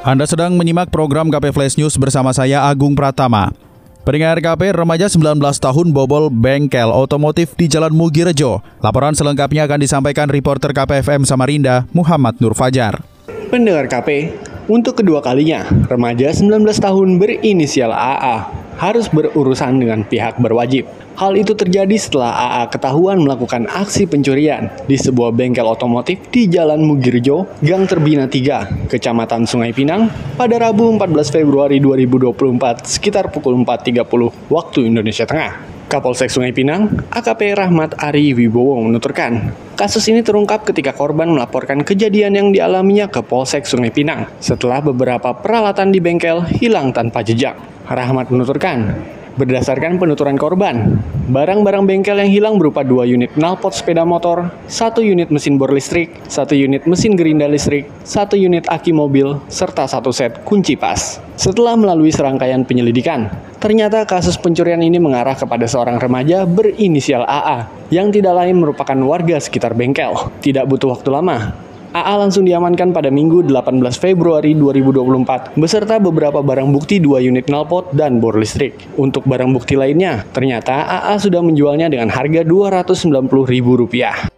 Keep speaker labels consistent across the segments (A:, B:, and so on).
A: Anda sedang menyimak program KP Flash News bersama saya Agung Pratama. Pendengar KP, remaja 19 tahun bobol bengkel otomotif di Jalan Mugirejo. Laporan selengkapnya akan disampaikan reporter KPFM Samarinda, Muhammad Nur Fajar.
B: Pendengar KP, untuk kedua kalinya, remaja 19 tahun berinisial AA harus berurusan dengan pihak berwajib. Hal itu terjadi setelah AA ketahuan melakukan aksi pencurian di sebuah bengkel otomotif di Jalan Mugirjo, Gang Terbina 3, Kecamatan Sungai Pinang, pada Rabu 14 Februari 2024 sekitar pukul 4.30 waktu Indonesia Tengah. Kapolsek Sungai Pinang, AKP Rahmat Ari Wibowo menuturkan, kasus ini terungkap ketika korban melaporkan kejadian yang dialaminya ke Polsek Sungai Pinang setelah beberapa peralatan di bengkel hilang tanpa jejak. Rahmat menuturkan, berdasarkan penuturan korban, barang-barang bengkel yang hilang berupa dua unit knalpot sepeda motor, satu unit mesin bor listrik, satu unit mesin gerinda listrik, satu unit aki mobil, serta satu set kunci pas. Setelah melalui serangkaian penyelidikan, ternyata kasus pencurian ini mengarah kepada seorang remaja berinisial AA yang tidak lain merupakan warga sekitar bengkel. Tidak butuh waktu lama, AA langsung diamankan pada Minggu 18 Februari 2024 beserta beberapa barang bukti dua unit knalpot dan bor listrik. Untuk barang bukti lainnya, ternyata AA sudah menjualnya dengan harga Rp290.000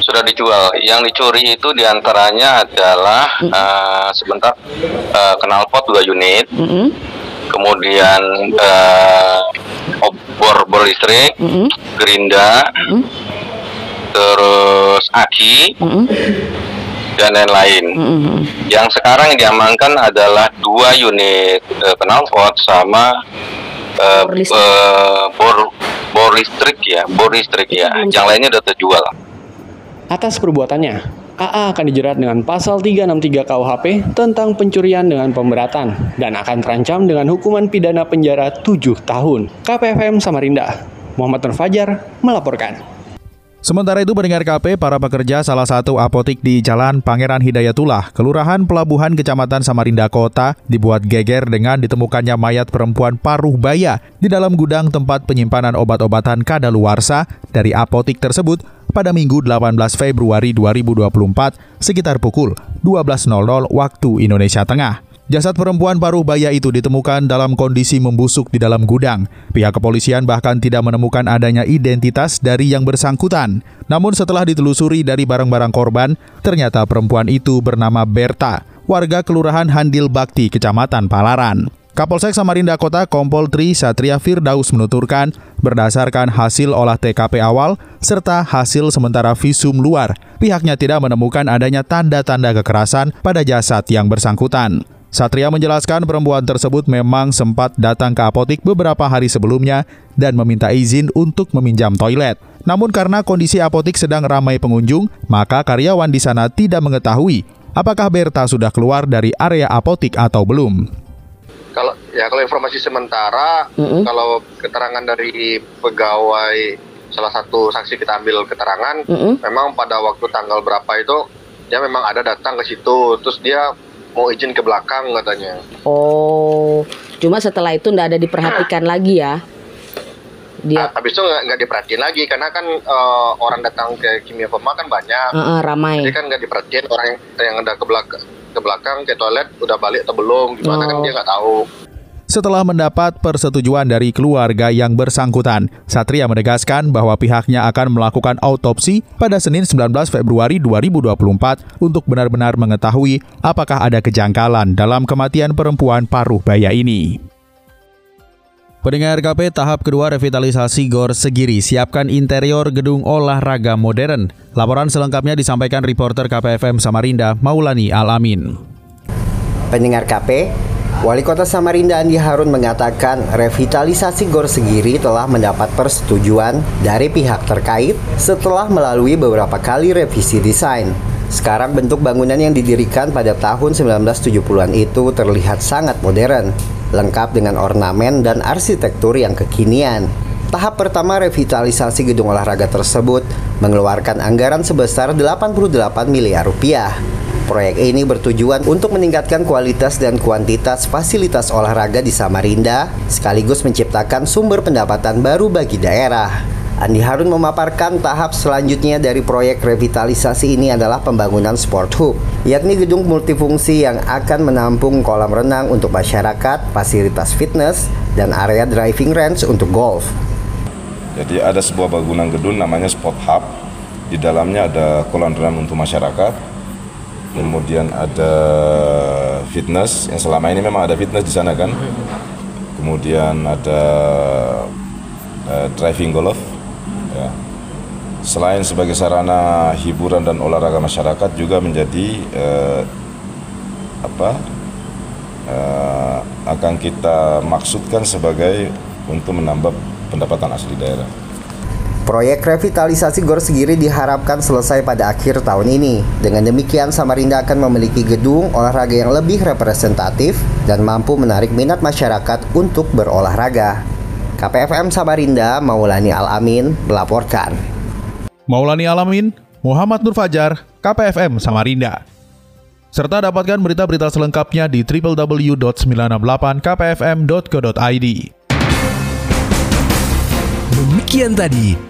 C: sudah dijual. Yang dicuri itu di antaranya adalah mm. uh, sebentar uh, knalpot dua unit, mm -hmm. kemudian uh, bor bor listrik, mm -hmm. gerinda, mm -hmm. terus aki. Mm -hmm dan lain-lain. Mm-hmm. Yang sekarang yang diamankan adalah dua unit uh, knalpot sama uh, bor, listrik. Uh, bor bor listrik ya, bor listrik ya. Mm-hmm. Yang lainnya sudah terjual.
B: Atas perbuatannya, AA akan dijerat dengan pasal 363 KUHP tentang pencurian dengan pemberatan dan akan terancam dengan hukuman pidana penjara 7 tahun. KPFM Samarinda, Muhammad Nur Fajar melaporkan.
A: Sementara itu pendengar KP, para pekerja salah satu apotik di Jalan Pangeran Hidayatullah, Kelurahan Pelabuhan Kecamatan Samarinda Kota, dibuat geger dengan ditemukannya mayat perempuan paruh baya di dalam gudang tempat penyimpanan obat-obatan kadaluarsa dari apotik tersebut pada Minggu 18 Februari 2024 sekitar pukul 12.00 waktu Indonesia Tengah. Jasad perempuan paruh baya itu ditemukan dalam kondisi membusuk di dalam gudang. Pihak kepolisian bahkan tidak menemukan adanya identitas dari yang bersangkutan. Namun setelah ditelusuri dari barang-barang korban, ternyata perempuan itu bernama Berta, warga Kelurahan Handil Bakti, Kecamatan Palaran. Kapolsek Samarinda Kota Kompol Tri Satria Firdaus menuturkan, berdasarkan hasil olah TKP awal serta hasil sementara visum luar, pihaknya tidak menemukan adanya tanda-tanda kekerasan pada jasad yang bersangkutan. Satria menjelaskan perempuan tersebut memang sempat datang ke apotik beberapa hari sebelumnya dan meminta izin untuk meminjam toilet. Namun karena kondisi apotik sedang ramai pengunjung, maka karyawan di sana tidak mengetahui apakah Berta sudah keluar dari area apotik atau belum.
C: Kalau ya kalau informasi sementara, mm -hmm. kalau keterangan dari pegawai salah satu saksi kita ambil keterangan, mm -hmm. memang pada waktu tanggal berapa itu dia memang ada datang ke situ, terus dia mau izin ke belakang katanya.
D: Oh, cuma setelah itu nggak ada diperhatikan lagi ya?
C: Dia. habis itu nggak diperhatiin lagi karena kan uh, orang datang ke kimia Pema kan banyak.
D: Uh, uh, ramai.
C: Jadi kan nggak diperhatiin orang yang, yang ada ke belakang ke belakang ke toilet udah balik atau belum gimana kan oh. kan dia nggak tahu.
A: Setelah mendapat persetujuan dari keluarga yang bersangkutan, Satria menegaskan bahwa pihaknya akan melakukan autopsi pada Senin 19 Februari 2024 untuk benar-benar mengetahui apakah ada kejanggalan dalam kematian perempuan paruh baya ini. Pendengar KP tahap kedua revitalisasi Gor Segiri siapkan interior gedung olahraga modern. Laporan selengkapnya disampaikan reporter KPFM Samarinda Maulani Alamin.
E: Pendengar KP, Wali Kota Samarinda Andi Harun mengatakan revitalisasi Gor Segiri telah mendapat persetujuan dari pihak terkait setelah melalui beberapa kali revisi desain. Sekarang bentuk bangunan yang didirikan pada tahun 1970-an itu terlihat sangat modern, lengkap dengan ornamen dan arsitektur yang kekinian. Tahap pertama revitalisasi gedung olahraga tersebut mengeluarkan anggaran sebesar 88 miliar rupiah. Proyek ini bertujuan untuk meningkatkan kualitas dan kuantitas fasilitas olahraga di Samarinda, sekaligus menciptakan sumber pendapatan baru bagi daerah. Andi Harun memaparkan tahap selanjutnya dari proyek revitalisasi ini adalah pembangunan Sport Hub, yakni gedung multifungsi yang akan menampung kolam renang untuk masyarakat, fasilitas fitness, dan area driving range untuk golf.
F: Jadi ada sebuah bangunan gedung namanya Sport Hub, di dalamnya ada kolam renang untuk masyarakat, kemudian ada fitness yang selama ini memang ada fitness di sana kan, kemudian ada uh, driving golf Ya. Selain sebagai sarana hiburan dan olahraga masyarakat juga menjadi eh, apa eh, akan kita maksudkan sebagai untuk menambah pendapatan asli daerah.
E: Proyek revitalisasi Gor Segiri diharapkan selesai pada akhir tahun ini. Dengan demikian, Samarinda akan memiliki gedung olahraga yang lebih representatif dan mampu menarik minat masyarakat untuk berolahraga. KPFM Samarinda, Maulani Alamin melaporkan.
A: Maulani Alamin, Muhammad Nur Fajar, KPFM Samarinda. Serta dapatkan berita-berita selengkapnya di www.968kpfm.co.id.
G: Demikian tadi